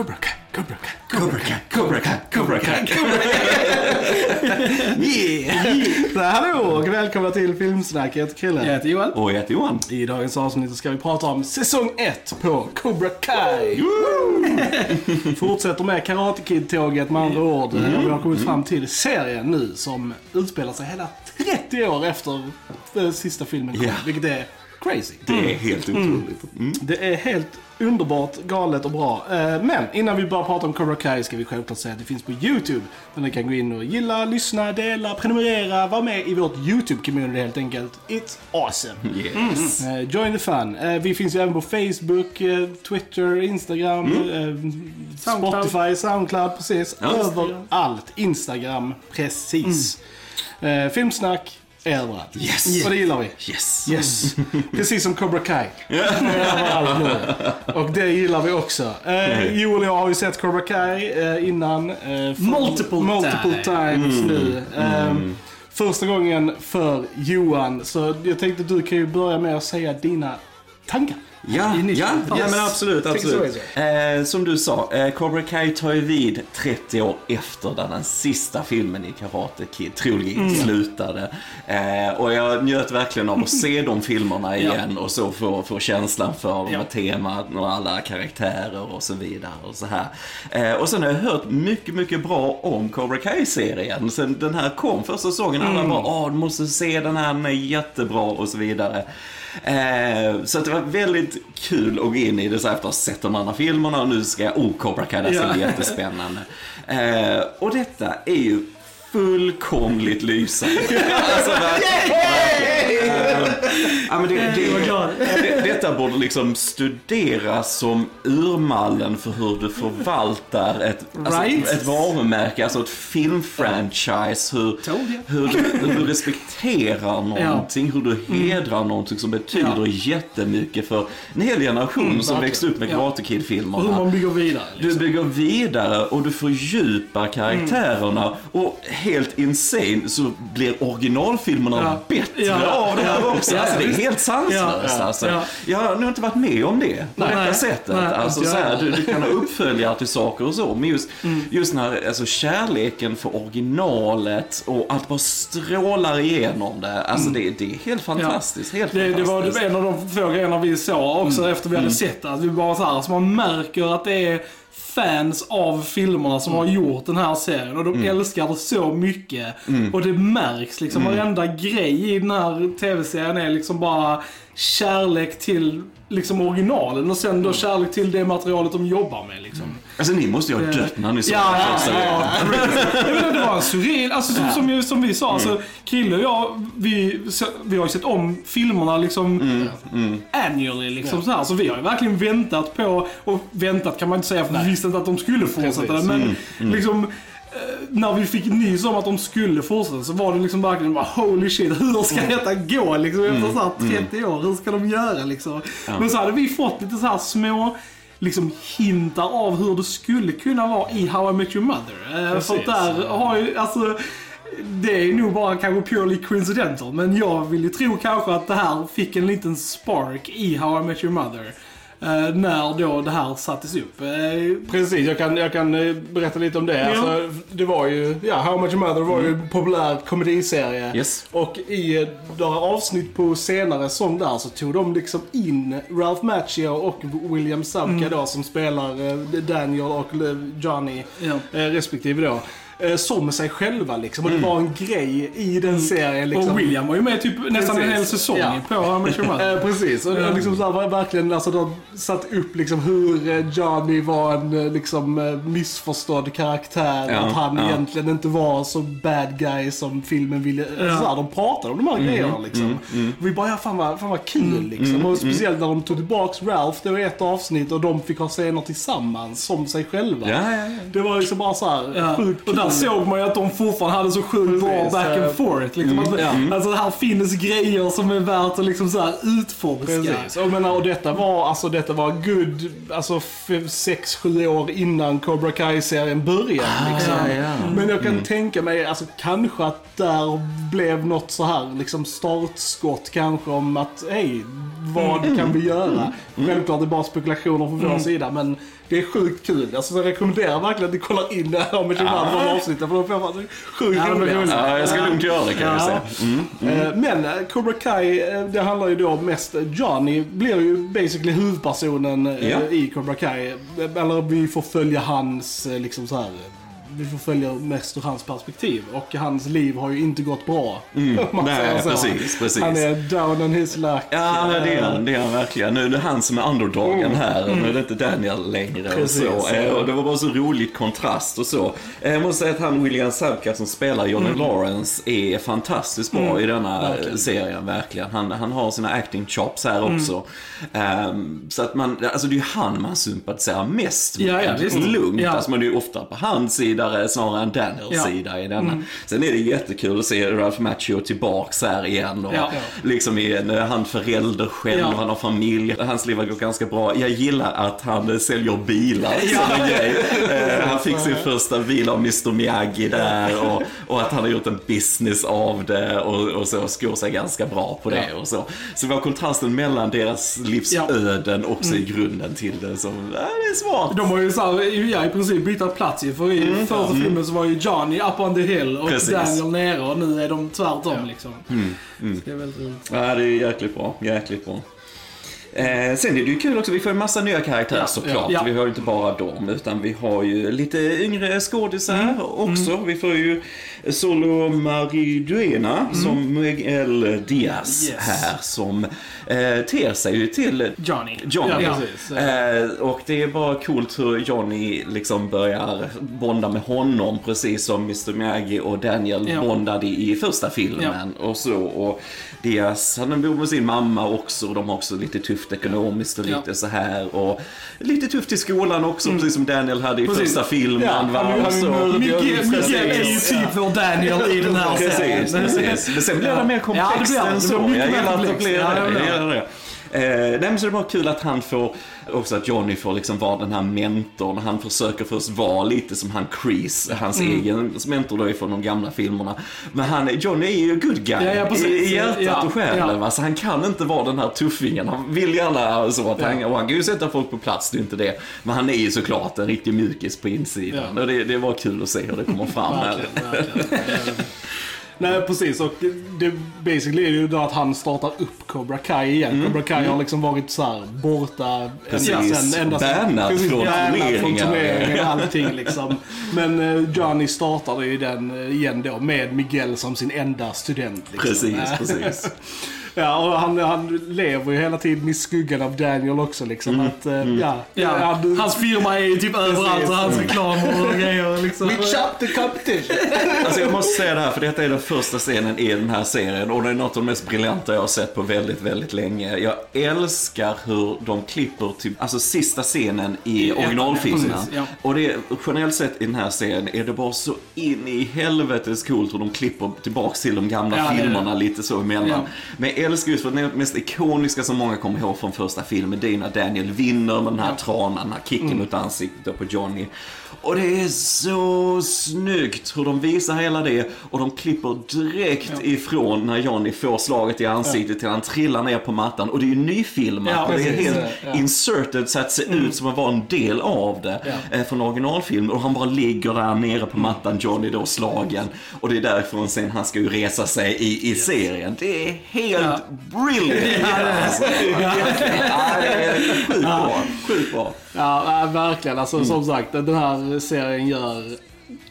Cobra Kai, Cobra Kai, Cobra Kai, Cobra Kai, Cobra Kai, Cobra Yeah! Så, hallå och välkomna till Filmsnack. Jag heter Chrille. Jag heter Johan. Och jag heter Johan. I dagens avsnitt ska vi prata om säsong 1 på Cobra Kai. Fortsätter med Karate Kid-tåget med andra ord. Mm. Och vi har kommit fram till serien nu som utspelar sig hela 30 år efter sista filmen kom. Vilket är crazy. Det är helt otroligt. Mm. Det är helt underbart, galet och bra. Eh, Men innan vi börjar prata om Cobra Kai ska vi självklart säga att det finns på YouTube. Där ni kan gå in och gilla, lyssna, dela, prenumerera, vara med i vårt YouTube-community helt enkelt. It's awesome! Yes. Eh, join the fun. Eh, vi finns ju även på Facebook, Twitter, Instagram, Soundcloud. Spotify, Soundcloud, precis. Ja. Överallt. Instagram, precis. Eh, filmsnack, överallt. Yes. Och det gillar vi. Yes. Yes. Precis som Cobra Kai. Överallt nu. Och det gillar vi också. Eh, Joel och jag har ju sett Cobra Kai eh, innan. Eh, Multiple multiple times nu. Eh, Första gången för Johan. Så jag tänkte du kan ju börja med att säga dina tankar. Ja, ja, ja Yes. men absolut, absolut. Eh, som du sa, eh, Cobra Kai tar ju vid 30 år efter där den sista filmen i Karate Kid-trilogin slutade. Eh, och jag njöt verkligen av att se de filmerna igen och så få, få känslan för Ja. ja. temat och alla karaktärer och så vidare och så här. Eh, och sen har jag hört mycket, mycket bra om Cobra Kai-serien. Sen den här kom första säsongen, alla bara åh, du måste se den här, den är jättebra och så vidare. Eh, så att det var väldigt kul att gå in i det så här efter att ha sett de andra filmerna och nu ska jag, oh Cobra Kai, det ska bli jättespännande. Eh, och detta är ju fullkomligt lysande. alltså, ja, men det, det, detta borde liksom studeras som urmallen för hur du förvaltar ett, alltså, Right. ett varumärke, alltså ett filmfranchise. Hur, hur, du, hur du respekterar någonting, hur du hedrar någonting som betyder Ja. jättemycket för en hel generation som verkligen. växte upp med. Karate Och hur Kid-filmerna. man bygger vidare. Du Liksom. bygger vidare och du fördjupar karaktärerna och helt insane så blir originalfilmerna Ja. bättre Ja. av det här också. Ja, Alltså, det är. Helt sanslöst Ja. alltså. Ja. Jag har nog inte varit med om det på Nej. detta sättet. Nej, alltså, så här, du, du kan ha uppföljare till saker och så, men just, Mm. just den här alltså, kärleken för originalet och att bara strålar igenom det. Alltså det, det är helt fantastiskt. Helt Mm. Det, det var fantastiskt. en av de få grejerna vi såg också Mm. efter vi hade sett det. Att vi bara så här, så man märker att det är fans av filmerna som har Mm. gjort den här serien. Och de älskar det så mycket. Och det märks liksom. Mm. Varenda grej i den här tv-serien är liksom bara kärlek till liksom originalen och sen Mm. då kärlek till det materialet de jobbar med liksom. Alltså ni måste ju ha dött när ni såg Ja, den ja, första ja, ja. Det var en surreal, alltså som, som, som vi sa, alltså, Krille och jag, vi, vi har ju sett om filmerna liksom annually liksom så här. Så vi har ju verkligen väntat på, och väntat kan man inte säga för vi visste inte att de skulle fortsätta Precis. det, men liksom när vi fick nys om att de skulle fortsätta så var det liksom verkligen bara holy shit, hur ska detta gå liksom efter så här 30 år? Hur ska de göra liksom? Men så hade vi fått lite så här små liksom hintar av hur det skulle kunna vara i How I Met Your Mother. Eh, för Precis. där har ju, alltså det är nog bara kanske purely coincidental, men jag vill ju tro kanske att det här fick en liten spark i How I Met Your Mother. Eh, när då det här sattes upp. Eh, Precis, jag kan, jag kan eh, berätta lite om det. Ja. Alltså, det var ju, ja, How Much Your Mother var ju en populär komediserie. Yes. Och i några avsnitt på senare sång där så tog de liksom in Ralph Macchio och William Zabka då som spelar eh, Daniel och eh, Johnny Ja. eh, respektive då. Eh, Som sig själva liksom. Och det var en grej i den serien liksom. Och William var ju med typ nästan en hel säsong Ja. på How I Met Your Mother. Eh, precis, och var liksom så här, var verkligen, alltså de satt upp liksom hur eh, Johnny var en liksom missförstådd karaktär. Ja, att han ja. egentligen inte var så bad guy som filmen ville. Ja. Så här, de pratade om de här Mm, grejerna liksom. Vi bara, ja fan vad, fan vad kul liksom. mm, och speciellt när de tog tillbaks Ralph, det var ett avsnitt och de fick ha scener tillsammans som sig själva. Ja, ja, ja. Det var liksom bara så här sjukt där kul. såg man ju att de fortfarande hade så sjukt bra back and forth. Liksom. Att, ja. Alltså här finns grejer som är värt att liksom så här utforska. Precis. Och, menar, och detta var, alltså detta var good, alltså 6-7 år innan Cobra Kai-serien började. liksom. ja, ja. Men jag kan tänka mig, alltså kanske att där blev något så här liksom startskott kanske om att, hej, vad kan vi göra? Självklart det är bara spekulationer från vår sida, men det är sjukt kul. Alltså, jag rekommenderar verkligen att ni kollar in det här med de Ja. andra avsnitten, för de får faktiskt sjukt Ja, roliga. Ja, jag ska lugnt göra det kan jag Ja. säga. Mm. Eh, Men eh, Cobra Kai, eh, det handlar ju då mest, Johnny blir ju basically huvudpersonen Ja. i Cobra Kai. Eller vi får följa hans, liksom så här. Vi får följa mest ur hans perspektiv. Och hans liv har ju inte gått bra. man Nej, precis, precis. Han är down on his luck. Ja, det är han, det är han verkligen. Nu är det han som är underdogen här, nu är det inte Daniel längre och Precis. så. Eh, Och det var bara så roligt kontrast och så. Eh, Jag måste säga att han, William Zabka som spelar Johnny Lawrence, är fantastiskt bra i denna Verkligen. serien, verkligen. Han, han har sina acting chops här också. Ehm, så att man, alltså det är ju han man sympatiserar mest med. Ja, ja, visst. Lugnt, Ja. alltså man är ju ofta på hans sida snarare än Daniels Ja. sida i denna. Sen är det jättekul att se Ralph Macchio tillbaks här igen. Och Ja. Liksom en, han förälder själv, Ja. han har familj, hans liv har gått ganska bra. Jag gillar att han eh, säljer bilar som en grej. Eh, han fick sin första bil av Mr Miyagi där och, och att han har gjort en business av det och, och så skor sig ganska bra på det och så. Så det var kontrasten mellan deras livsöden också i grunden till det som, ja, det är smart. De har ju så här, ja, i princip bytt plats ju. För i första filmen så var ju Johnny up on the hill och Precis. Daniel nere och nu är de tvärtom liksom. Så det är väldigt roligt. Ja, det är jäkligt bra. Jäkligt bra. Eh, sen är det ju kul också, vi får en massa nya karaktärer såklart. ja. Vi har ju inte bara dem, utan vi har ju lite yngre skådisar också. Vi får ju Solo Mariduena som Miguel Diaz Yes. här, som eh, ter sig ju till Johnny. Johnny. Ja, precis. Eh, och det är bara coolt hur Johnny liksom börjar bonda med honom precis som Mr Miyagi och Daniel Ja. bondade i första filmen. Och så. Och Diaz, han bor med sin mamma också och de har också lite tufft ekonomiskt och Ja. lite så här. Och lite tufft i skolan också, precis som Daniel hade i Precis. första filmen. Ja, han är- han är Precis. ju typ vår Daniel i den här Precis, serien. precis. Men sen blir det mer komplext Ja, det blir det. än Det så. blir mycket jag mer gillar att det komplext. blir Ja, det. Det. Eh, nej, så det är bara kul att han får, också att Johnny får liksom vara den här mentorn. Han försöker först vara lite som han Chris, hans Mm. egen mentor då ifrån de gamla filmerna. Men han, Johnny är ju good guy Ja, ja, i, hjärtat Ja, och själen. ja. Så han kan inte vara den här tuffingen. Han vill gärna så att han, och han kan ju sätta folk på plats, det är inte det. Men han är ju såklart en riktig mjukis på insidan. Och det, det var kul att se hur det kommer fram. Verkligen, verkligen. Nej, precis. Och det basically är ju då att han startar upp Cobra Kai igen. Cobra Kai har liksom varit så här borta Mm. Precis. ända sen... Precis, från turneringar. allting liksom. Men eh, Johnny startade ju den eh, igen då med Miguel som sin enda student. Liksom. Precis, precis. Ja, och han, han lever ju hela tiden i skuggan av Daniel också liksom. Mm. Att, eh, ja, Ja, han, hans firma är ju typ överallt och hans reklamer och grejer liksom. We chop the competition. Alltså jag måste säga det här, för detta är den första scenen i den här serien och det är något av det mest briljanta jag har sett på väldigt, väldigt länge. Jag älskar hur de klipper till, alltså sista scenen i originalfilmen. ja. Och det är, generellt sett i den här serien är det bara så in i helvetes coolt hur de klipper tillbaks till de gamla Ja, det är det. filmerna lite så emellan. Ja. Men älskar just för det mest ikoniska som många kommer ihåg från första filmen, det är när Daniel vinner med den här tranan, den här kicken Mm. mot ansiktet på Johnny. Och det är så snyggt hur de visar hela det och de klipper direkt ifrån när Johnny får slaget i ansiktet till han trillar ner på mattan. Och det är ju nyfilmat Ja, och det är helt Ja. inserted så att det ser ut som att vara en del av det Ja. eh, från originalfilmen. Och han bara ligger där nere på mattan, Johnny då slagen. Och det är därifrån sen han ska ju resa sig i, i serien. Det är helt Ja. brilliant! Jätte- ja, sjukt bra. Sjukt bra. Ja, verkligen. Alltså, Som sagt, den här serien gör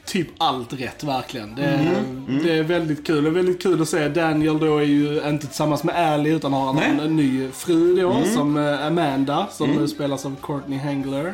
typ allt rätt verkligen. Det är, det är väldigt kul. Det är väldigt kul att se. Daniel då är ju inte tillsammans med Ali utan har en, ny fru då som eh, Amanda som eh, spelas av Courtney Hengler.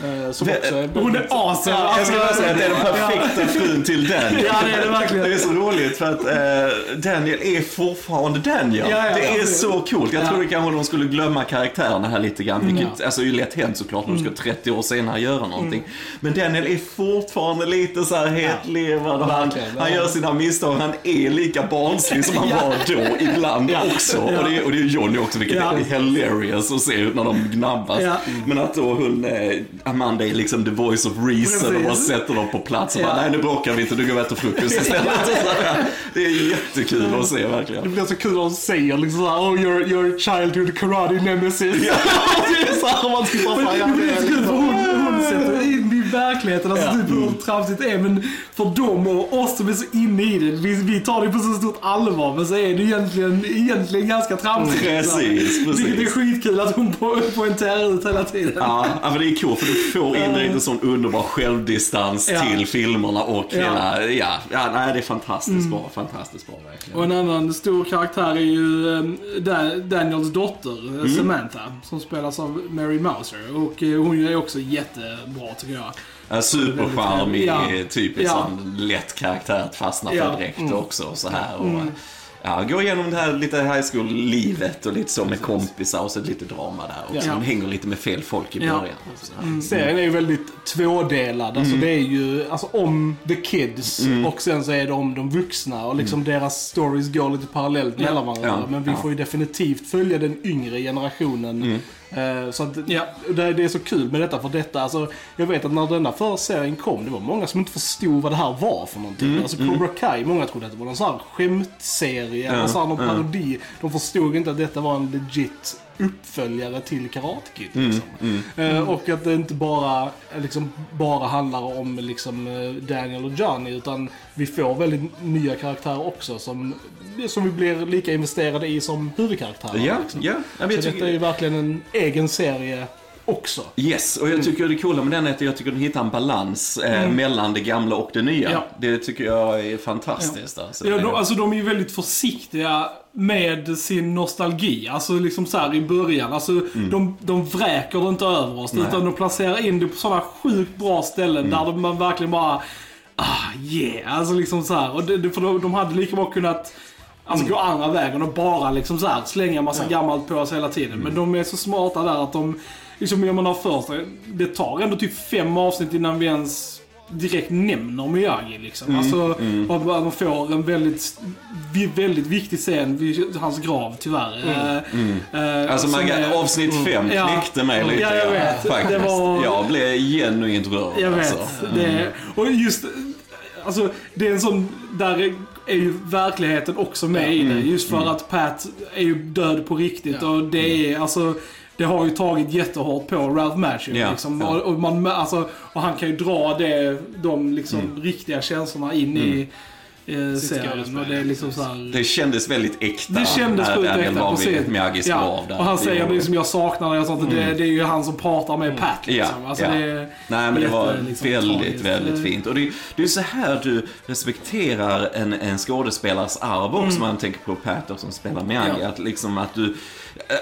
Eh, Som Det- också är Hon är awesome. Jag Alltså, skulle bara säga att det är den perfekta frun till Daniel. Ja, det är det verkligen. Det är så roligt för att eh, Daniel är fortfarande Daniel. Ja, ja, det ja. är så coolt. Jag Ja. trodde kanske de skulle glömma karaktärerna här lite grann. Vilket Ja. alltså, är ju lätt hänt såklart när de Mm. ska 30 år senare göra någonting. Men Daniel är fortfarande lite så här hetlevrad. och Han, han ja. gör sina misstag. Han är lika barnslig som han var då ibland också. Och, det, är- och det är Johnny också, vilket Ja. är hilarious att se när de gnabbas. Ja. Men att då hon, eh, Amanda är liksom the voice of reason och bara Precis. sätter dem på plats och Ja. bara, nej nu bråkar vi inte, nu går vi och äter frukost istället. Och. Det är jättekul att se Det verkligen. blir så kul när de säger liksom såhär, oh your, your childhood karate nemesis. det är såhär, man tittar såhär, ja, Det blir det så kul för hon, hon sätter in det verkligheten, alltså Ja. typ hur tramsigt det är. Men för dem och oss som är så inne i det, vi, vi tar det på så stort allvar. Men så är det egentligen, egentligen ganska tramsigt. Precis, precis. Det, det är skitkul att hon po- poängterar ut hela tiden. Ja, men det är coolt för du får in lite sån underbar självdistans Ja. till filmerna och Ja. Mm. hela, ja, ja, nej det är fantastiskt bra, fantastiskt bra verkligen. Och en annan stor karaktär är ju eh, Da- Daniels dotter, Mm. Samantha, som spelas av Mary Mouser. Och eh, hon är också jättebra tycker jag. Ja, Supercharmig, Ja. typisk Ja. sån lätt karaktär att fastna för Ja. Mm. direkt också och så här. Och, Ja, gå igenom det här lite high school-livet och lite så med kompisar och så lite drama där också. Ja. De hänger lite med fel folk i Ja. början. så här. Serien är ju väldigt tvådelad. Alltså det är ju alltså, om the kids och sen så är det om de vuxna. Och liksom deras stories går lite parallellt mellan varandra. Ja. Men vi Ja. får ju definitivt följa den yngre generationen. Eh, så att Ja. det, är så kul med detta för detta. Alltså, jag vet att när denna förra serien kom, det var många som inte förstod vad det här var för någonting. Alltså Cobra Kai, många trodde att det var någon sån här skämtserie, Ja. eller så här, någon Ja. parodi. De förstod inte att detta var en legit uppföljare till Karate Kid. Liksom. Eh, och att det inte bara, liksom, bara handlar om liksom, eh, Daniel och Johnny utan vi får väldigt nya karaktärer också som, som vi blir lika investerade i som huvudkaraktärer. Ja, liksom. ja. Så detta är ju verkligen en egen serie också. Yes, och jag tycker det coola med den är att jag tycker den hittar en balans eh, mellan det gamla och det nya. Mm. Ja. Det tycker jag är fantastiskt. Alltså. Ja, de, alltså de är ju väldigt försiktiga med sin nostalgi. Alltså liksom så här i början. Alltså de, de vräker det inte över oss. Nej. Utan de placerar in det på sådana sjukt bra ställen där de, man verkligen bara Ah, yeah. Alltså liksom så här. Och det, för de, de hade lika bra kunnat Alltså gå andra vägen och bara liksom så här slänga massa gammalt på oss hela tiden. Men de är så smarta där att de, liksom jag menar först, det tar ändå typ fem avsnitt innan vi ens direkt nämner Miyagi liksom. Mm, Alltså, och man får en väldigt, väldigt viktig scen vid hans grav tyvärr. Eh, eh, Mm, Alltså som Magga, är- avsnitt fem Ja. klickte mig lite. Ja, jag vet. Faktiskt. Det var- Jag blev genuint rörd. Jag vet. Alltså. Det, och just, alltså det är en sån, där är, ju verkligheten också med i det. Just för att Pat är ju död på riktigt och det är alltså det har ju tagit jättehårt på Ralph Macchio. Ja, liksom. ja. Och, och, man, alltså, och han kan ju dra det, de liksom riktiga känslorna in i eh, serien. Och det är liksom så här, Det kändes väldigt äkta. det kändes när sjukt äkta, precis. Miyagis Ja, grav där. och han Det säger var- det som jag saknar och sånt, det, det är ju han som pratar med Pat liksom. Ja, alltså, ja. Det, Nej men det var liksom, väldigt, tragiskt. väldigt fint. Och det, det är så här du respekterar en, en skådespelares arv också. Man tänker på Pat som spelar Miyagi. Mm. Ja. Att liksom att du...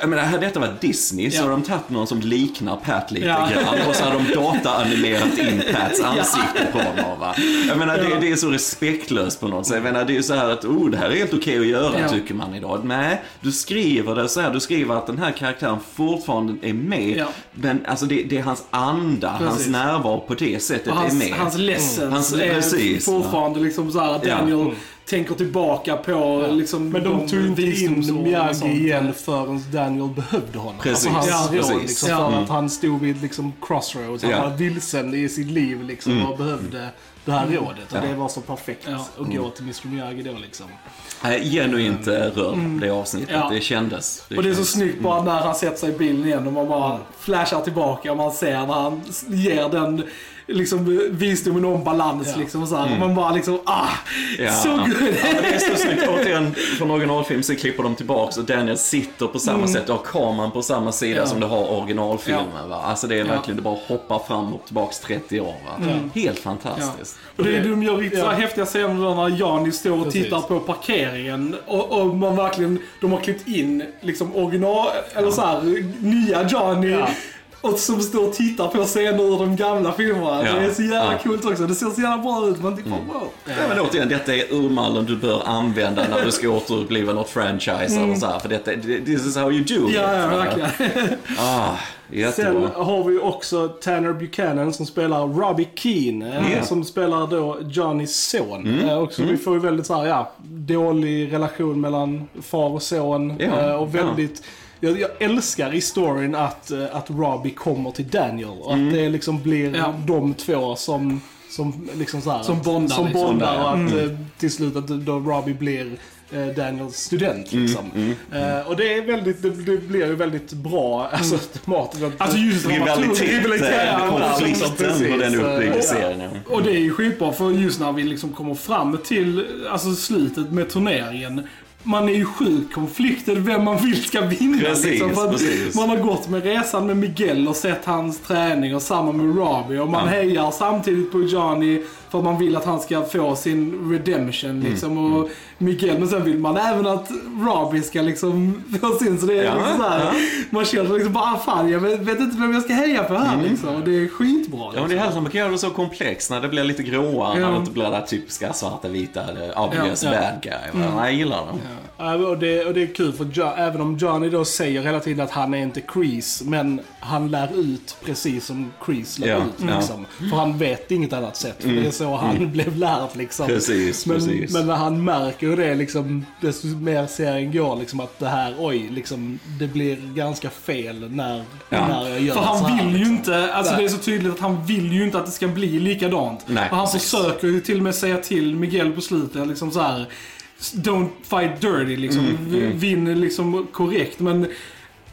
Jag menar, hade detta varit Disney så Ja. har de tagit någon som liknar Pat lite Ja. grann. Och så har de dataanimerat in Pats ansikte på honom. Va? Jag menar, det, det är så respektlöst på något sätt. Jag menar, det är så här att oh, det här är helt okej att göra tycker man idag. Nej, du skriver det så här. Du skriver att den här karaktären fortfarande är med. Men alltså det, det är hans anda, hans Precis. närvaro på det sättet hans, är med. Mm. hans lessons Hans- är precis, fortfarande liksom så här. Daniel Mm. Tänker tillbaka på liksom Men de tog inte in Miyagi igen förrän Daniel behövde honom. Precis, Alltså hans ja, precis. liksom, Ja. för att han stod vid liksom, crossroads. Han Ja. var vilsen i sitt liv liksom, och behövde det här rådet. Och Ja. det var så perfekt Ja. att gå till Mr Miyagi då liksom. Nej, genuint eh, rörd det avsnittet. Ja. Det kändes. Det Och det är så kändes. snyggt bara när han sätter sig i bilen igen och man bara flashar tillbaka och man ser när han ger den liksom visdomen om balans Ja. liksom så här. Och man bara liksom ah, Ja. så good! Ja, det är så snyggt. Återigen, från originalfilm så klipper de tillbaks och Daniel sitter på samma sätt och har kameran på samma sida Mm. Ja. som du har originalfilmen. Va? Alltså det är Ja. verkligen, det bara hoppar fram och tillbaks 30 år. Va? Helt fantastiskt. Och det är de gör riktigt Ja. häftiga scener när Jani står och Precis. tittar på parkeringen och, och man verkligen, de har klippt in liksom original, eller så här, nya Johnny. Ja. Och som står och tittar på scener ur de gamla filmerna. Ja. Det är så jävla Ja. Mm. coolt också. Det ser så jävla bra ut. Man bara wow. Ja, men återigen, detta är urmallen du bör använda när du ska återuppliva något franchise eller så här. För detta, this is how you do it. Ja, ja, verkligen. Ah, Sen jättebra. har vi också Tanner Buchanan som spelar Robbie Keane. Ja. Som spelar då Johnnys son. Mm. Eh, Och så Vi får ju väldigt så här, ja, dålig relation mellan far och son. Ja, eh, Och väldigt... jag, jag älskar i storyn att, eh, att Robbie kommer till Daniel och att det liksom blir Ja. de två som som liksom så här, Som bondar, som liksom. bondar och att Mm. eh, till slut att då Robbie blir eh, Daniels student liksom. Mm, Eh, och det är väldigt, det, det blir ju väldigt bra, alltså temat. Alltså just Rivalitet, Rivalitet, eh, konflikten och den uppbyggd i Ja. serien. ja. Och det är ju skitbra för just när vi liksom kommer fram till alltså, slutet med turneringen. Man är ju sjukt konfliktad vem man vill ska vinna. Precis, liksom, för att precis. Man har gått med resan med Miguel och sett hans träning och samma med Robbie. Och man Ja. hejar samtidigt på Johnny för att man vill att han ska få sin redemption. Mm, Liksom, och Miguel, men sen vill man även att Robbie ska liksom få sin. Så det är Ja, liksom så här, ja. Man känner liksom bara, ah, fan jag vet, vet inte vem jag ska heja på här liksom. Och det är skitbra. Mm. Ja, men det är här som man kan göra det så komplext när det blir lite gråa, Ja. när det inte blir det typiska svarta, vita, obvious Ja, bad guy. va? Jag gillar det. Ja, och, det, och det är kul för jo, även om Johnny då säger hela tiden att han är inte Crease, men han lär ut precis som Crease lär Ja, ut. ja. Liksom. För han vet inget annat sätt. För det är så han blev lärd liksom. Precis, men, precis. men när han märker ju det liksom, desto mer serien går, liksom att det här, oj, liksom, det blir ganska fel när, Ja. när jag gör För så han här, vill ju liksom. inte, alltså Nej. det är så tydligt att han vill ju inte att det ska bli likadant. Nej, och han precis. försöker ju till och med säga till Miguel på slutet liksom så här. Don't fight dirty liksom. Mm, V- Vinn liksom korrekt. Men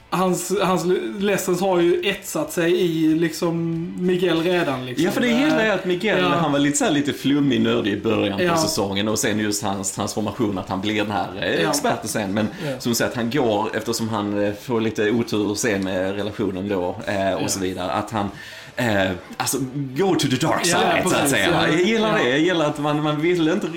hans, hans lessons har ju etsat sig i liksom Miguel redan liksom. Ja, för det gillar jag att Miguel, Ja. han var lite, så här, lite flummig, nördig i början på Ja. säsongen och sen just hans transformation, att han blir den här eh, Ja. experten sen. Men Ja. som sagt, han går, eftersom han eh, får lite otur sen med relationen då eh, och så vidare, att han Eh, alltså, go to the dark side, Ja, så att säga. ja. Jag gillar det. Jag gillar att man, man ville inte...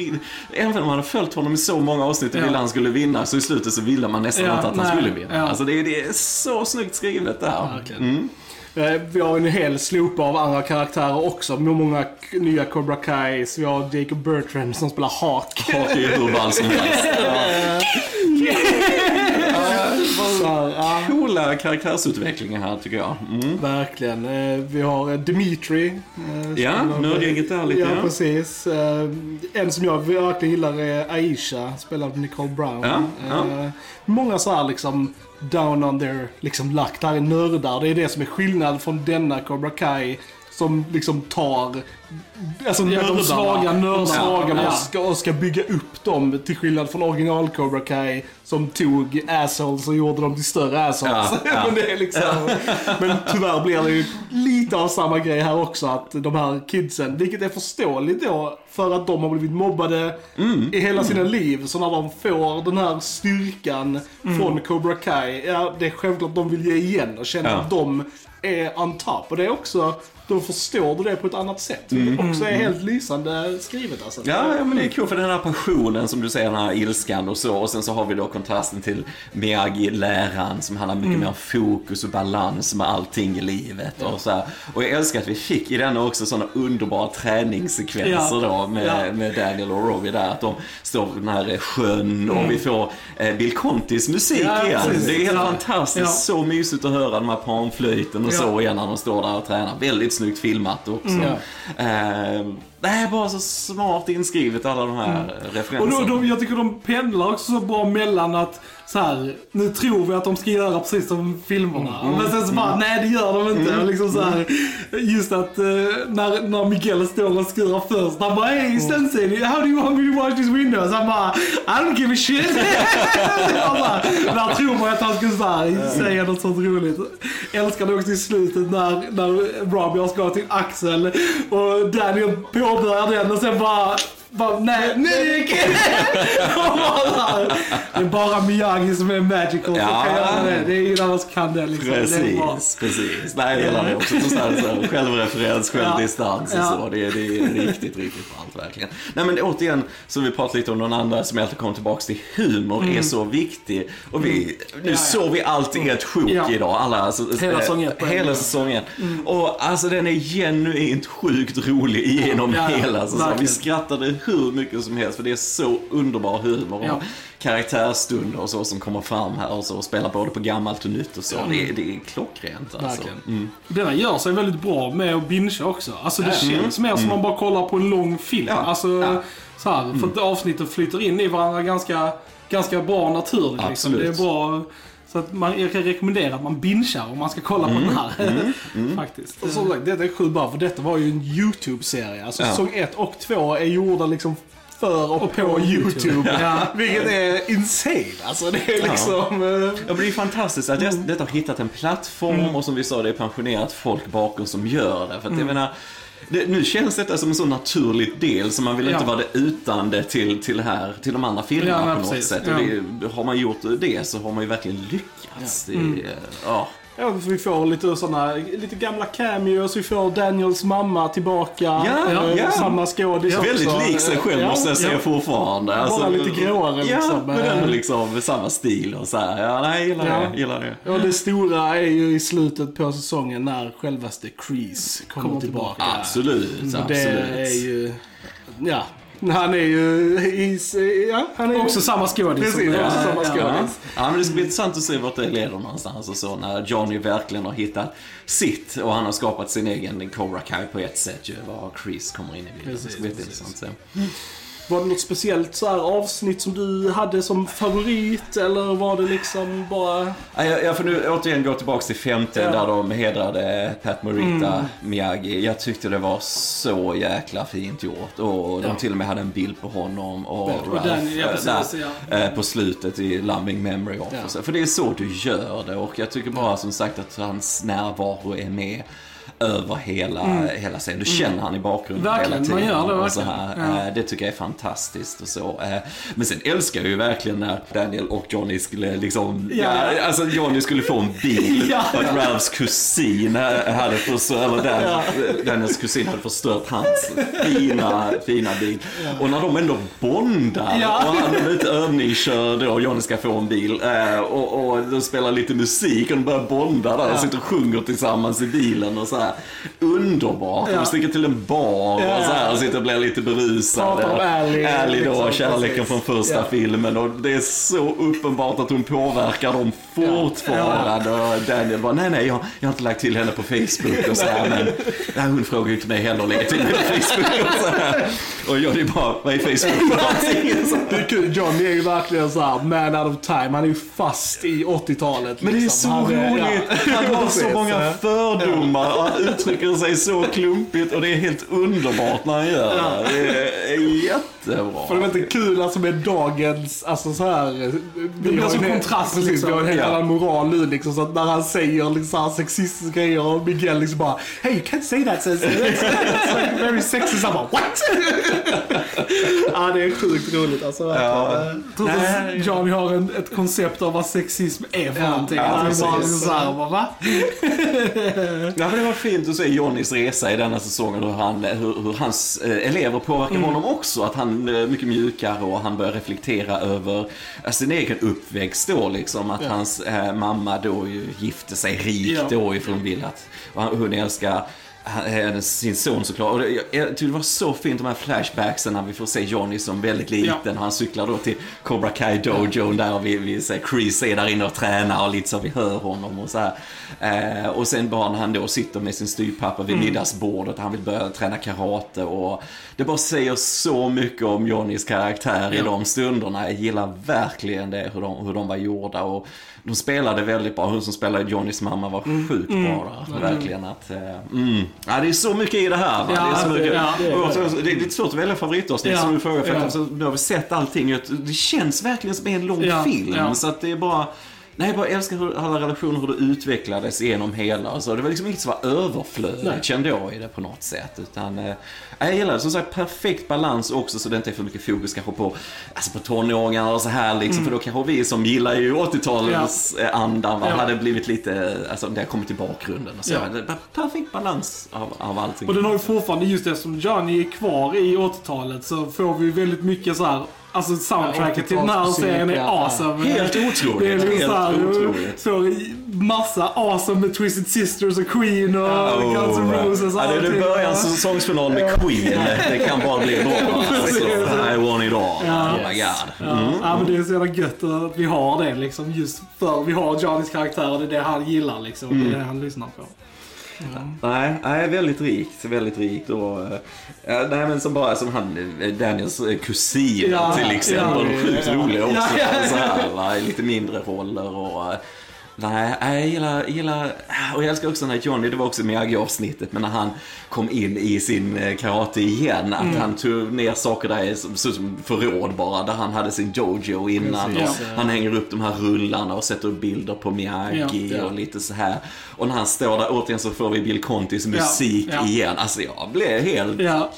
Även om man hade följt honom i så många avsnitt och Ja. ville han skulle vinna, så i slutet så ville man nästan inte att han nej, skulle vinna. Alltså, det, är- det är så snyggt skrivet där. Verkligen. Eh, Vi har en hel slopa av andra karaktärer också. Med många nya Cobra Kais. Vi har Jacob Bertrand som spelar Hawk. Hak är hur ball som helst. Coola karaktärsutvecklingar här tycker jag. Mm. verkligen. Eh, Vi har eh, Dimitri. eh, Ja, nördgänget där lite, Ja, ja. precis. En som jag verkligen gillar är Aisha, spelad av Nicole Brown. Ja, ja. Många så här liksom down on their liksom luck. Det här är nördar. Det är det som är skillnad från denna Cobra Kai. Som liksom tar alltså Ja, de nördarna, svaga nördarna. de svaga Ja. och, ska, och ska bygga upp dem till skillnad från original Cobra Kai som tog assholes och gjorde dem till större assholes. Ja, ja. men, det är liksom, men tyvärr blir det ju lite av samma grej här också att de här kidsen, vilket är förståeligt då för att de har blivit mobbade Mm. i hela sina liv. Så när de får den här styrkan Mm. från Cobra Kai, ja det är självklart de vill ge igen och känna Ja. att de är on top. Och det är också, då förstår du det på ett annat sätt. Vilket också är helt lysande skrivet alltså. Mm. Ja, ja, men det är kul för den här passionen som du säger, den här ilskan och så. Och sen så har vi då kontrasten till Miyagi-läran som handlar mycket mer om fokus och balans med allting i livet. Och, så här. och jag älskar att vi fick i den också sådana underbara träningssekvenser Ja. då med, Ja. med Daniel och Robbie där. Att de står vid den här sjön och vi får eh, Bill Contis musik Ja, igen. precis. Det är helt Ja. fantastiskt. Ja. Så mysigt att höra de här panflöjten och Ja. så igen när de står där och tränar. Väldigt snyggt filmat också. Eh, det är bara så smart inskrivet alla de här Och referenserna. då, då, jag tycker de pendlar också så bra mellan att så här, nu tror vi att de ska göra precis som filmerna. Mm, Men sen så bara, nej det gör de inte. Och liksom så här, just att eh, när, när Miguel står och skurar först, han bara Mm. hey Sensei, how do you want me to watch this window? Så han bara, I don't give a shit. bara, där tror man att han skulle så här, säga något sånt roligt. Älskar det också i slutet när, när Robbie ska till Axel och Daniel påbörjar den och sen bara bara, nej, Nick! Och bara, det är bara Miyagi som är magical som Ja. kan göra det. Det är ingen annan som kan det liksom. Det är bra. Precis, precis. Nej, jag gillar det också. Så här, så självreferens, självdistans och Ja. så. Det är, det är riktigt, riktigt ballt verkligen. Nej men återigen, som vi pratade lite om någon andra som jag alltid kommer tillbaka till. Humor är så viktig. Och vi, nu Mm. Ja, ja. såg vi allt i ett sjok Ja. idag. Alla, alltså, Hela eh, säsong ett Hela gång. säsongen. Och alltså den är genuint sjukt rolig ja. hela säsongen. Vi skrattade hur mycket som helst för det är så underbar humor. Ja. Och karaktärstunder och så som kommer fram här och så och spelar både på gammalt och nytt och så. Det, är- det är klockrent alltså. Verkligen. Denna gör sig väldigt bra med att bingea också. Alltså det känns mer som man bara kollar på en lång film. Mm. Ja, Alltså, ja. så här, för att avsnitten flyter in i varandra ganska, ganska bra naturligt. Liksom. Det är bra, så att man, jag kan rekommendera att man bingear om man ska kolla på den här. Faktiskt. Och som sagt, detta är sjukt bra för detta var ju en YouTube-serie. Alltså Ja. säsong 1 och 2 är gjorda liksom för och, på, på YouTube. YouTube. Ja. Vilket är insane. Alltså det är liksom... eh, Ja, men det är fantastiskt att mm. detta har hittat en plattform och som vi sa, det är pensionerat folk bakom som gör det. För att jag menar, det, nu känns detta som en så naturlig del så man vill inte Ja. vara det utan det till, till, här, till de andra filmerna Ja, på något precis. sätt. Ja. Och det, har man gjort det så har man ju verkligen lyckats. Det, är, ja. Ja, för vi får lite såna, lite gamla cameos, vi får Daniels mamma tillbaka. Ja, eh, ja. Samma skådis också. Väldigt lik sig själv Ja, måste jag säga ja. fortfarande. Alltså, Bara lite gråare, Ja, liksom. men ändå liksom samma stil och så här. Ja, nej, gillar Ja. det. Gillar det. Och det stora är ju i slutet på säsongen när självaste Kreese kommer, Kommer tillbaka. tillbaka. Absolut, Och absolut. Det är ju... Ja. Han är ju... I, ja, han är ju- Också samma skådis. Precis, Ja, samma ja, skådis. ja. Ja, men det ska bli intressant att se vart det leder någonstans och så när Johnny verkligen har hittat sitt och han har skapat sin egen Cobra Kai på ett sätt ju, var Chris kommer in i bilden. det ska bli Precis, intressant att se. Var det något speciellt så här avsnitt som du hade som favorit? Eller var det liksom bara... Ja, Jag, jag får nu återigen gå tillbaka till femte Ja. där de hedrade Pat Morita Miyagi. Jag tyckte det var så jäkla fint gjort och de Ja. till och med hade en bild på honom och, Och Ralph den, ja, eh, precis, där, eh, på slutet i Loving Memory of. För det är så du gör det och jag tycker bara som sagt att hans närvaro är med över hela, hela scenen. Du känner han i bakgrunden Mm. Verkligen, hela man tiden. gör det och så här. Ja. Eh, Det tycker jag är fantastiskt och så. Eh, Men sen älskar jag ju verkligen när Daniel och Johnny skulle liksom, Ja. ja, alltså Johnny skulle få en bil Ja. för att Ralphs kusin hade förstört, eller Dan, Daniels kusin hade förstört hans fina, fina bil. Och när de ändå bondar Ja. och han är lite övningskörd och Johnny ska få en bil eh, och, och de spelar lite musik och de börjar bonda där och sitter och sjunger tillsammans i bilen och så här. Underbart. Ja. De sticker till en bar och Ja. så här och sitter och blir lite berusade. Pratar om Ally, Ally då, liksom, kärleken precis. från första Ja. filmen och det är så uppenbart att hon påverkar dem fortfarande. Och Daniel bara, nej nej, jag, jag har inte lagt till henne på Facebook och så här, men nej, hon frågar ju inte mig heller att lägga till mig på Facebook och så här. Och Johnny bara, vad är Facebook Det är kul. Johnny är ju verkligen så här man out of time. Han är ju fast i 80-talet. Men det är liksom. så Han roligt. ja. Han har så många ja. fördomar och uttrycker sig så klumpigt och det är helt underbart när han gör det. Det är jättebra. För det är inte kul alltså med dagens, alltså så här. Det blir så kontrast, Precis, liksom. vi har en helt Ja. annan moral nu liksom. Så att när han säger liksom så här sexistiska grejer och Miguel liksom bara Hey you can't say that sis. It's like very sexist. Han bara what? ja det är sjukt roligt alltså. verkligen. Trots att Johnny har en, ett koncept av vad sexism är för Ja, någonting. ja, Han är bara så här, bara, va? Ja, men det var fint att se Johnnys resa i denna säsongen hur, han, hur, hur hans eh, elever påverkar honom också. Att han är mycket mjukare och han börjar reflektera över eh, sin egen uppväxt då liksom. Att Ja. hans eh, mamma då ju gifte sig rik Ja. då ifrån vill att och han- hon älskar eh, sin son såklart. Och det, jag, jag tyckte det var så fint de här flashbacksen när vi får se Johnny som väldigt liten. Ja. Han cyklar då till Cobra Kai Dojo där och vi, vi ser Chris är där inne och tränar och lite så vi hör honom och så här. Eh, och sen bara när han då sitter med sin styvpappa vid middagsbordet, han vill börja träna karate och det bara säger så mycket om Johnnys karaktär i Ja. de stunderna. Jag gillar verkligen det, hur de, hur de var gjorda och de spelade väldigt bra. Hon som spelade Johnnys mamma var sjukt bra där. Verkligen att, eh, mm. Ja, det är så mycket i det här. Ja, det, är så mycket. ja, det är det. är lite svårt att välja favoritavsnitt Ja, som du frågar för att ja. alltså, nu har vi sett allting. Det känns verkligen som en lång film. Så att det är bara... Nej, jag bara älskar hur, alla relationer, hur det utvecklades genom hela. Alltså, det var liksom inget som var överflödigt Nej. kände jag i det på något sätt. Utan, eh, jag gillar det. Som sagt, perfekt balans också så det inte är för mycket fokus kanske på, alltså på tonåringar och så här liksom. För då kanske vi som gillar ju 80-talets ja. andan va, Ja. hade blivit lite, alltså det har kommit i bakgrunden. Och så. Ja. Det perfekt balans av, av allting. Och den har ju fortfarande, just eftersom Johnny är kvar i 80-talet så får vi väldigt mycket så här. Alltså soundtracket till den här 80-talsmusik, serien är awesome. Helt otroligt. Det är liksom Helt så här, otroligt. får massa awesome med Twisted Sisters och Queen och Oh, Guns N' Roses och ja, det är allting. början säsongsfinal med Queen. Det kan bara bli bra. Alltså, I want it all. Ja. Oh my god. Ja, ja, men det är så jävla gött att vi har det liksom. Just för vi har Johnnys karaktär och det är det han gillar liksom. Det är Mm. det han lyssnar på. Nej, nej, väldigt rikt. Väldigt rikt. Och, eh, ja, nej, men som bara som han, eh, Daniels eh, kusin Ja, till exempel. ja, sjukt ja. roliga också. Ja, ja, ja. Så här, va, lite mindre roller och... Nej, jag gillar, jag gillar, och jag älskar också när Johnny, det var också Miyagi-avsnittet, men när han kom in i sin eh, karate igen, att Mm. han tog ner saker där som, som förråd bara, där han hade sin dojo innan. Precis, och ja. Han hänger upp de här rullarna och sätter upp bilder på Miyagi Ja, ja. och lite så här. Och när han står där, återigen så får vi Bill Contis musik igen. Alltså jag blev helt, Ja.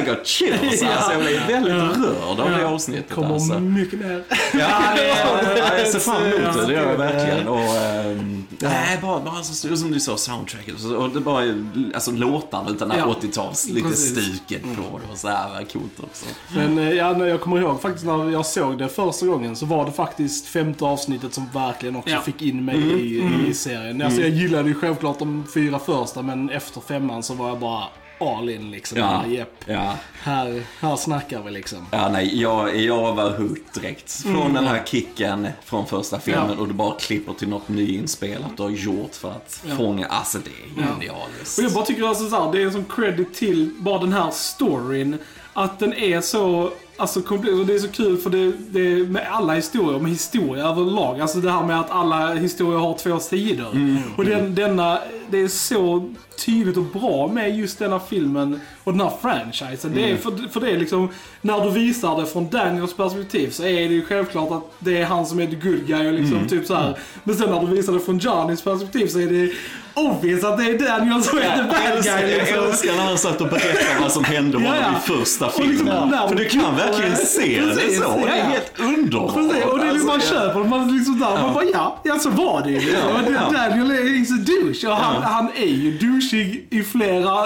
I got chills alltså. Jag blev väldigt rörd av det avsnittet Kommer alltså. mycket mer. Ja, ja, jag ser fram emot det, det gör jag Ja. verkligen. Och, ehm, nej, bara, bara så, som du sa, soundtracket. Och, så- och det bara, alltså låtarna utan Ja. 80-tals, lite Precis. stuket på det och så här, var coolt också. Men eh, ja, när jag kommer ihåg faktiskt när jag såg det första gången så var det faktiskt femte avsnittet som verkligen också Ja. fick in mig i, i serien. Alltså, jag gillade ju självklart de fyra första men efter femman så var jag bara all in liksom. Ja. Ja. Ja. här, här snackar vi liksom. Ja, nej, jag, jag var hooked direkt. Från den här kicken från första filmen Mm. Och du bara klipper till något nyinspelat du har gjort för att Ja. fånga, alltså det är genialiskt. Och jag bara tycker alltså så här, det är en sån credit till bara den här storyn. Att den är så, alltså det är så kul för det, det med alla historier, med historia överlag. Alltså det här med att alla historier har två sidor. Och den, denna, det är så tydligt och bra med just denna filmen och den här franchisen. Det är för, för det är liksom, när du visar det från Daniels perspektiv så är det ju självklart att det är han som är the good guy och liksom typ så här. Men sen när du visar det från Johnnys perspektiv så är det obvious att det är Daniel som är the bad guy. jag Liksom. älskar när han satt och berättade vad som hände honom Ja, ja. i första liksom filmen. För du kan verkligen se det så. Det är helt underbart. Precis, och det är liksom, man Alltså, köper man liksom där, man bara ja, ja så var det ju. Liksom. Ja. Daniel är a douche och han, är ju douchig i flera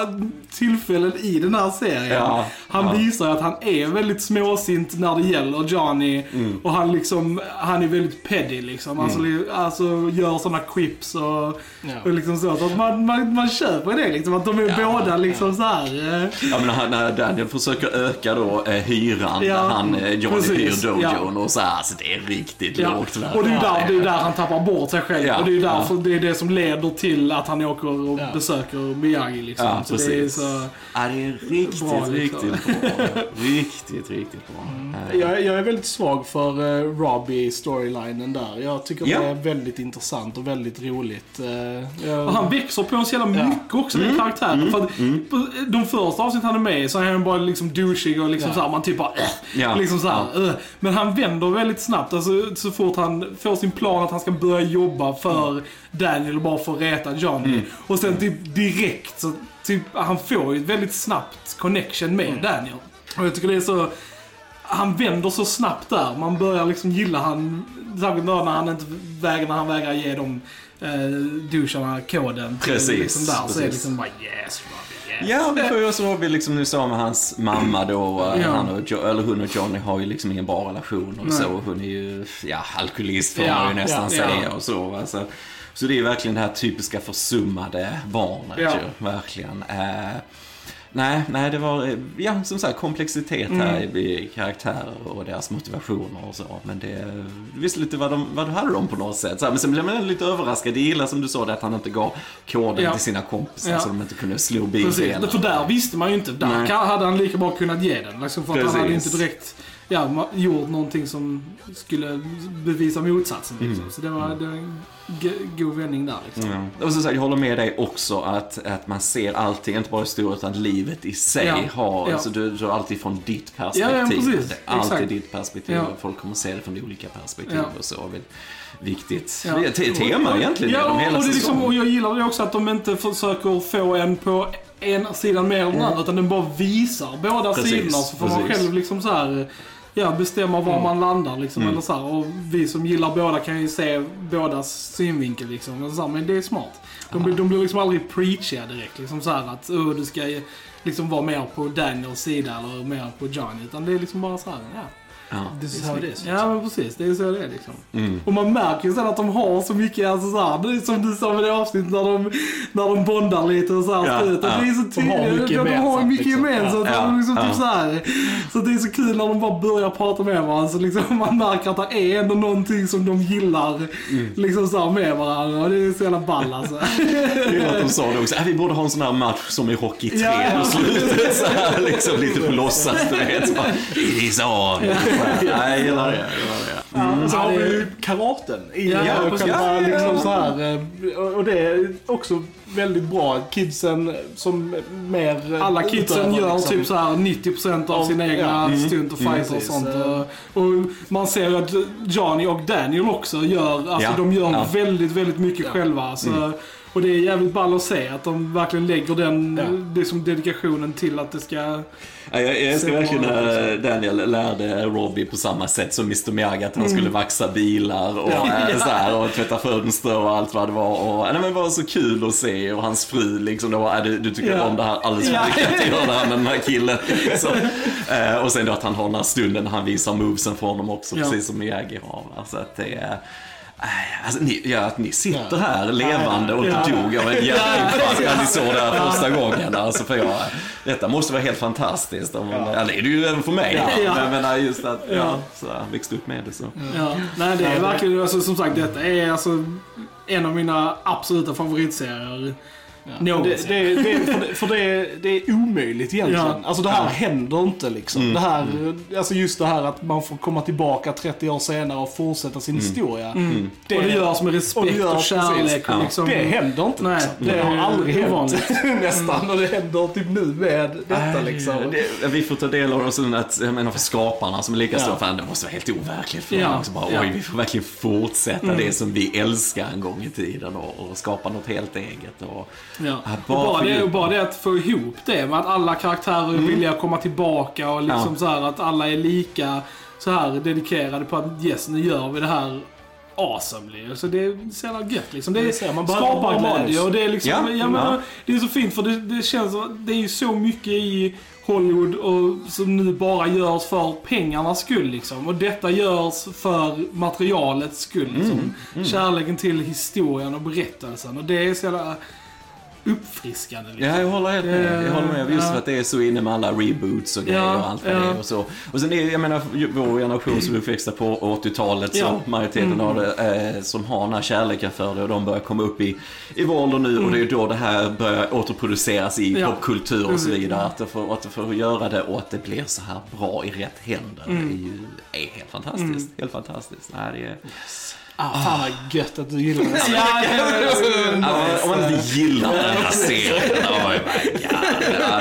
tillfällen i den här serien. Ja, Han ja. visar att han är väldigt småsint när det gäller Johnny Mm. och han liksom, han är väldigt petty liksom. Alltså, li- alltså gör sådana quips och, Ja. och liksom så. så att man, man, man köper det liksom, att de är Ja, båda liksom så här. eh, Ja, men när, när Daniel försöker öka då eh, hyran, Ja, när han, eh, Johnny precis, hyr dojon ja. och så här, så det är riktigt Ja, lågt värde. och det är, ju där, det är där han tappar bort sig själv. Ja, och det är ju ja. därför det är det som leder till att han åker och Ja. besöker Miyagi liksom. Ja, så det är precis. så, Ja, det är riktigt, Bra, liksom. riktigt bra. Riktigt, riktigt bra. Eh, Jag, jag är väldigt svag för uh, Robbie-storylinen där. Jag tycker Ja. det är väldigt intressant och väldigt roligt. Eh, jag- och han växer på en så jävla Ja. mycket också, Mm. den karaktären. För att på de första avsnitten han är med så är han bara liksom douchig och liksom Ja. så här, man typ bara äh, Ja. liksom så här, äh. Men han vänder väldigt snabbt, alltså så fort han får sin plan att han ska börja jobba för Daniel och bara få reta Johnny. Mm. Och sen typ direkt så, typ, han får ju ett väldigt snabbt connection med Daniel. Och jag tycker det är så, han vänder så snabbt där. Man börjar liksom gilla han, särskilt när han inte vägrar, när han vägrar ge dem eh, koden. till Precis, Liksom där, så är det precis. liksom bara yes, Robbie, yes. Ja, vi får ju också Robbie, liksom du sa med hans mamma då, eh, Ja. han och jo, eller hon och Johnny har ju liksom ingen bra relation och Nej. så. Hon är ju, ja, alkoholist får Ja, man ju nästan ja, säga och så. Alltså. Så det är verkligen det här typiska försummade barnet ju, verkligen. Eh, nej, nej, det var, ja, som sagt, komplexitet här Mm. i, karaktärer och deras motivationer och så. Men det, visst lite vad de, vad de hade de på något sätt. Så här, men sen blev man lite överraskad. Det gillar som du sa, det att han inte gav koden Ja. till sina kompisar Ja. så de inte kunde slå Precis, bildelarna. för där visste man ju inte. Där Nej. hade han lika bra kunnat ge den. Liksom, för att han hade Precis. inte direkt ja, gjort någonting som skulle bevisa motsatsen. Liksom. Mm. Så det var, det var en god vändning där. Liksom. Ja. Och som sagt, jag håller med dig också att, att man ser allting, inte bara historien utan livet i sig Ja. har, Ja. alltså du, har alltid från ditt perspektiv. Ja, precis. Det är alltid Exakt. ditt perspektiv och folk kommer se det från olika perspektiv och så. Viktigt. Ja. Det är tema egentligen Ja, genom hela och, det liksom, och jag gillar det också att de inte försöker få en på ena sidan mer än den andra, utan den bara visar båda Precis, sidorna. Så får man precis. själv liksom så här, ja, bestämma var man landar. Liksom, Mm. eller så här. Och vi som gillar båda kan ju se bådas synvinkel. Liksom. Men, så här, men det är smart. De, blir- de blir liksom aldrig preachiga direkt. Liksom så här att oh, du ska liksom vara mer på Daniels sida eller mer på Johnny. Utan det är liksom bara så här, ja. Ja. This is how it is. Ja, men precis. Det är så det är liksom. Mm. Och man märker ju sen att de har så mycket, alltså så här, det är som du sa med det avsnittet när de, när de bondar lite och så här. Ja, slutet. ja. Det är så De har tydligt. mycket de, de har gemensamt, mycket liksom. gemensamt. Ja, liksom ja. typ så, här. så det är så kul när de bara börjar prata med varandra. Så liksom man märker att det är ändå någonting som de gillar Mm. liksom så här med varandra. Och det är så jävla ball alltså. Jag gillar att de sa det också. Äh, vi borde ha en sån här match som i Hockey 3 Ja, ja. på slutet. Så här, liksom lite på låtsas, du vet. Så It is on. Ja, jag gillar det. Jag gillar det. Mm. Och så har vi ju karaten i Ja, ja, precis. själva Ja, liksom så här. eh, och- Och det är också väldigt bra. Kidsen som mer... Alla kidsen gör liksom. typ så här 90% av Av- sina egna ja. stunt och fighter och precis. sånt. Och, och man ser att Johnny och Daniel också gör, alltså Ja. de gör Ja. väldigt, väldigt mycket själva. Så, Och det är jävligt ball att se att de verkligen lägger den Ja. liksom, dedikationen till att det ska... Ja, jag, jag ska Ser verkligen bra ut, när Daniel lärde Robbie på samma sätt som Mr Miyagi att han skulle vaxa bilar och, Ja. äh, så här, och tvätta fönster och allt vad det var. Och, nej, men det var så kul att se och hans fru liksom, det var, äh, du, du tycker Ja. om det här alldeles för Ja. mycket att göra det här med den här killen. Liksom. Eh, och sen då att han har den här stunden när han visar movesen för honom också, Ja. precis som Miyagi har. Så att det är... äh, Alltså, ni, ja, att ni sitter Ja. här levande och inte Ja. dog av en hjärtinfarkt när ni såg det här första gången. Alltså, för jag, detta måste vara helt fantastiskt. Om, ja. det är det ju även för mig. Ja. Men jag menar just att ja. Ja. så här, växt upp med det så. Ja. Nej, det är verkligen, alltså, som sagt, detta är alltså en av mina absoluta favoritserier. Det, Någonsin. det, det, för det, för det, det är omöjligt egentligen. Ja. Alltså det här händer inte liksom. Det här, alltså just det här att man får komma tillbaka 30 år senare och fortsätta sin historia. Det, och det görs med och respekt det och, görs kärlek. precis. Och Ja. liksom, det händer inte Nej, liksom. Det det har aldrig hänt nästan. Och det händer typ nu med detta liksom. Det, vi får ta del av det sen att, jag menar för skaparna som är lika Ja. stora, fan det måste vara helt overkligt för Ja. dem också. Bara, Ja. oj, vi får verkligen fortsätta det som vi älskar en gång i tiden och, och skapa något helt eget. Och, Ja. Ja, och bara bara, det, och bara det att få ihop det med att alla karaktärer är villiga att komma tillbaka och liksom Ja. så här att alla är lika så här dedikerade på att yes, nu gör vi det här awesomely. Alltså det är så jävla gött liksom. Det Det är ser man bara manus. och det är liksom, Ja, ja, men, ja. det är så fint för det, det känns som, det är ju så mycket i Hollywood och som nu bara görs för pengarnas skull liksom. Och detta görs för materialets skull liksom. Mm, Kärleken till historien och berättelsen. Och det är så jävla uppfriskande liksom. Ja, jag håller helt med. Jag håller med. Just Ja. för att det är så inne med alla reboots och grejer Ja, och allt vad ja. det är och så. Och sen är jag menar, vår generation som är uppväxta på 80-talet, så Ja. majoriteten av det, eh, som har den här kärleken för det och de börjar komma upp i, i vår ålder nu och det är ju då det här börjar återproduceras i Mm. Ja. popkultur och så Precis. vidare. Att det, får, att det får göra det och att det blir så här bra i rätt händer Mm. är ju är helt fantastiskt. Helt fantastiskt. Nej, det är... Ah, fan vad gött att du gillar det. Ja, om man inte gillar den här serien, oh my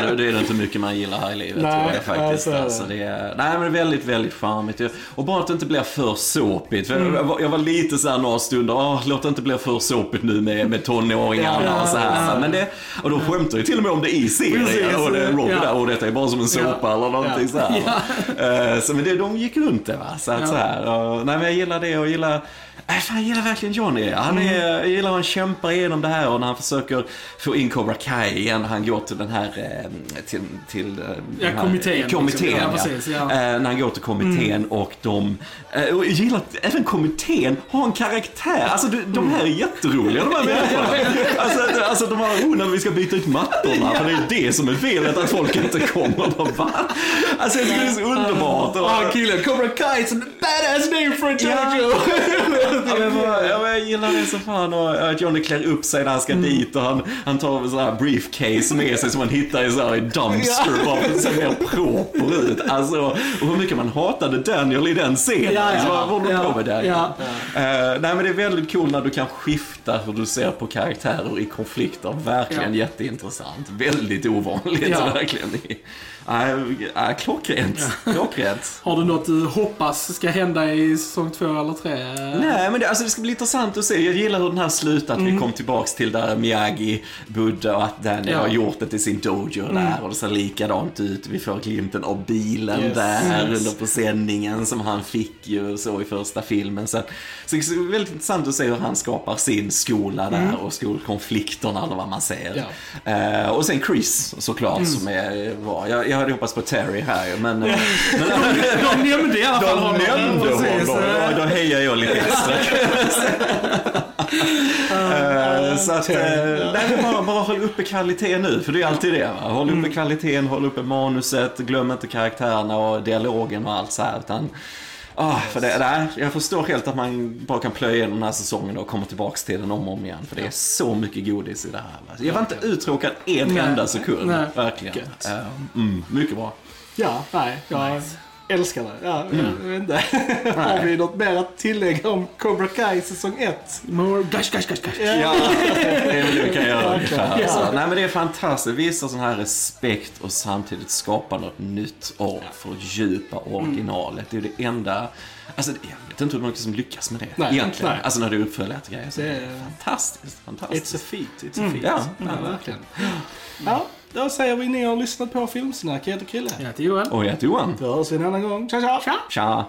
God. Det är inte mycket man gillar här i livet Nej, tror jag faktiskt. ja, så är det. Alltså, det är, nej, men det är väldigt, väldigt charmigt. Och bara att det inte blir för såpigt. För jag, var, jag var lite så här några stunder, åh, låt det inte bli för såpigt nu med, med tonåringarna Ja, och så här. ja. Men det, och de skämtar ju till och med om det i serien. Och det Robbie ja. där, och detta är bara som en såpa eller någonting så här. Eh, Så, men det, de gick runt det va. Så att, Ja. så här, och, nej men jag gillar det och gillar Fan, jag gillar verkligen Johnny. Han Mm. är, jag gillar hur han kämpar igenom det här och när han försöker få in Cobra Kai igen. Han går till den här, eh, till, till eh, Ja, här, kommittén, liksom. kommittén Ja, ja. precis, ja. Eh, När han går till kommittén och de, och jag gillar att även kommittén har en karaktär. Alltså de, här är jätteroliga de här människorna. Alltså, alltså de har, oh, när vi ska byta ut mattorna, för det är det som är felet att folk inte kommer. Bara, va? Alltså jag tycker det är så underbart. Och, Ah, killen, Cobra Kai, it's a badass name for a Ja. Jojo! Ja, ja, men jag gillar det så fan och att Johnny klär upp sig när han ska dit och han, han tar en sån här briefcase med sig som man hittar i så här dumpster bara för att se mer proper ut. Alltså, och hur mycket man hatade Daniel i den scenen. Ja, ja. Alltså, vad håller du Ja, på med Daniel? ja. Eh, nej men det är väldigt kul när du kan skifta hur du ser på karaktärer i konflikter. Verkligen Ja. jätteintressant. Väldigt ovanligt Ja. verkligen. Nej, nej, klockrent. Klockrent. Har du något du hoppas ska hända i säsong två eller tre? Nej, men det, alltså, det ska bli intressant att se. Jag gillar hur den här slutar, att vi kom tillbaks till där Miyagi, Buddha och att Daniel Ja. har gjort det till sin dojo där och det ser likadant ut. Vi får glimten av bilen Yes. där Yes. under presenningen som han fick ju så i första filmen. Så, så det är väldigt intressant att se hur han skapar sin skola där och skolkonflikterna eller vad man säger. Eh, och sen Chris såklart som är bra. Jag, jag hade hoppats på Terry här men... men De nämnde i alla fall de honom. nämnde Precis. honom. Ja, då hejar jag lite extra. Eh, Så att, eh, nej, bara, bara håll uppe kvaliteten nu, för det är alltid det. Va? Håll uppe kvaliteten, håll uppe manuset, glöm inte karaktärerna och dialogen och allt så här. Utan, ah, för det, nej, jag förstår helt att man bara kan plöja igenom den här säsongen och komma tillbaks till den om och om igen. För det är så mycket godis i det här. va. Jag var inte uttråkad en Nej. enda sekund. Nej. Verkligen. Eh, mm, mycket bra. Ja, nej. Jag älskar det. Ja, jag vet inte. Har vi något mer att tillägga om Cobra Kai säsong 1? More gush, gush, gush, gush. Ja, det är väl det vi kan göra ungefär. Ja. Så, nej men det är fantastiskt. Visa sån här respekt och samtidigt skapa något nytt och fördjupa originalet. Det är det enda... Alltså, jag vet inte hur många som lyckas med det Nej, egentligen. nej. Alltså när du uppföljer ett grejer. Så Det är- fantastiskt. fantastiskt. It's a feat, it's a feat. Ja, ja, verkligen. Ja, då säger vi ni har lyssnat på Filmsnack. Jag heter Krille. Jag heter Johan. Och jag heter Johan. Då hörs vi en annan gång. Tja, tja! Tja!